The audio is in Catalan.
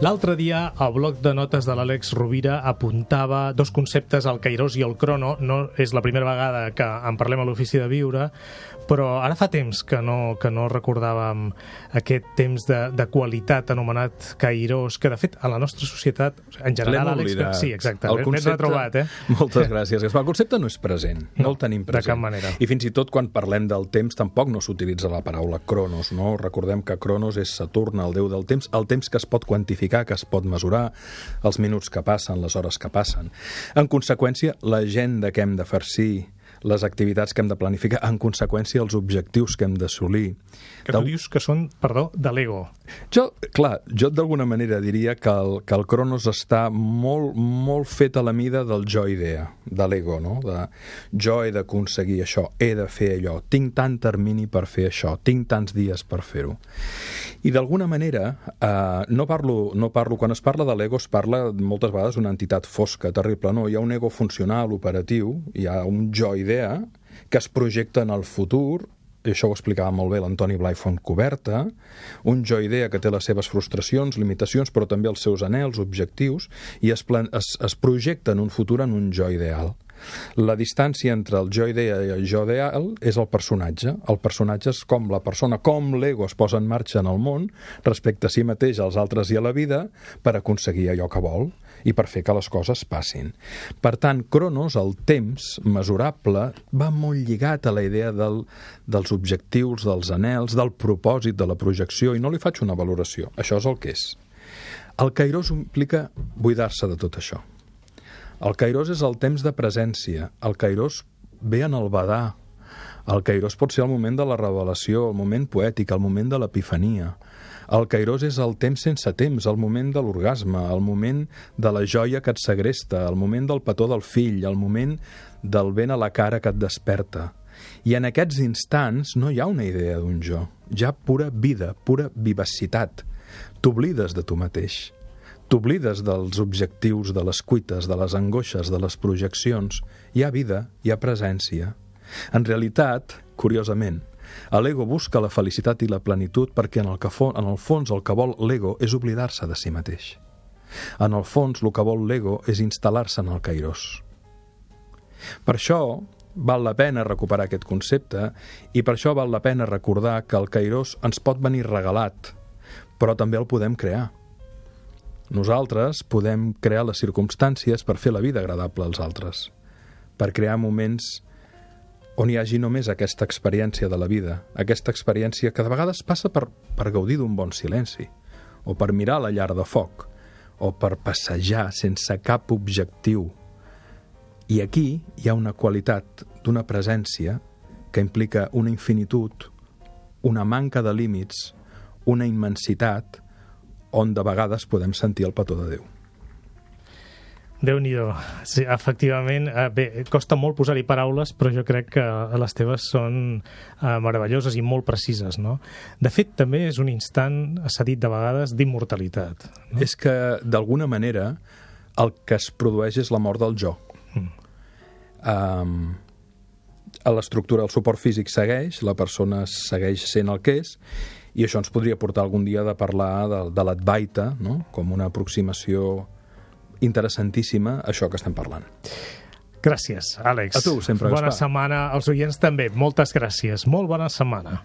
L'altre dia, al bloc de notes de l'Àlex Rovira apuntava dos conceptes, el Cairós i el Crono. No és la primera vegada que en parlem a l'Ofici de Viure, però ara fa temps que no, que no recordàvem aquest temps de, de qualitat anomenat Cairós, que de fet a la nostra societat, en general, Àlex... Sí, exacte, El concepte- retrobat, eh? Moltes gràcies. El concepte no és present, no, No, el tenim de present. cap manera. I fins i tot quan parlem del temps tampoc no s'utilitza la paraula cronos, no? Recordem que cronos és Saturn, el déu del temps, el temps que es pot quantificar, que es pot mesurar, els minuts que passen, les hores que passen. En conseqüència, l'agenda que hem de farcir, les activitats que hem de planificar, en conseqüència, els objectius que hem d'assolir. Que tu dius que són, perdó, de l'ego. Jo, clar, jo d'alguna manera diria que el, que el Cronos està molt, molt fet a la mida del jo-idea, de l'ego, no? De jo he d'aconseguir això, he de fer allò, tinc tant termini per fer això, tinc tants dies per fer-ho. I d'alguna manera, eh, no, parlo, no parlo, quan es parla de l'ego es parla moltes vegades d'una entitat fosca, terrible, no, hi ha un ego funcional, operatiu, hi ha un jo-idea que es projecta en el futur i això ho explicava molt bé l'Antoni Blai Fontcoberta, un jo-idea que té les seves frustracions, limitacions, però també els seus anels, objectius, i es, plan es, es projecta en un futur en un jo-ideal. La distància entre el jo-idea i el jo-ideal és el personatge. El personatge és com la persona, com l'ego es posa en marxa en el món respecte a si mateix, als altres i a la vida per aconseguir allò que vol i per fer que les coses passin. Per tant, Cronos, el temps mesurable, va molt lligat a la idea del, dels objectius, dels anels, del propòsit, de la projecció, i no li faig una valoració. Això és el que és. El Kairos implica buidar-se de tot això. El Kairos és el temps de presència. El Kairos ve en el badar. El Kairos pot ser el moment de la revelació, el moment poètic, el moment de l'epifania. El Kairos és el temps sense temps, el moment de l'orgasme, el moment de la joia que et segresta, el moment del petó del fill, el moment del vent a la cara que et desperta. I en aquests instants no hi ha una idea d'un jo, hi ha pura vida, pura vivacitat. T'oblides de tu mateix. T'oblides dels objectius, de les cuites, de les angoixes, de les projeccions. Hi ha vida, hi ha presència. En realitat, curiosament, l'ego busca la felicitat i la plenitud perquè en el, que en el fons el que vol l'ego és oblidar-se de si mateix. En el fons, el que vol l'ego és instal·lar-se en el Kairos. Per això, val la pena recuperar aquest concepte i per això val la pena recordar que el Kairos ens pot venir regalat, però també el podem crear. Nosaltres podem crear les circumstàncies per fer la vida agradable als altres, per crear moments on hi hagi només aquesta experiència de la vida, aquesta experiència que de vegades passa per, per gaudir d'un bon silenci, o per mirar la llar de foc, o per passejar sense cap objectiu. I aquí hi ha una qualitat d'una presència que implica una infinitud, una manca de límits, una immensitat, on de vegades podem sentir el petó de Déu. Déu-n'hi-do. Sí, efectivament, eh, bé, costa molt posar-hi paraules, però jo crec que les teves són eh, meravelloses i molt precises, no? De fet, també és un instant, s'ha dit de vegades, d'immortalitat. No? És que, d'alguna manera, el que es produeix és la mort del jo. Mm. Um, l'estructura del suport físic segueix, la persona segueix sent el que és, i això ens podria portar algun dia de parlar de, de l'Advaita, no? com una aproximació interessantíssima a això que estem parlant. Gràcies, Àlex. A tu, sempre, Bona Gaspar. setmana als oients també. Moltes gràcies. Molt bona setmana.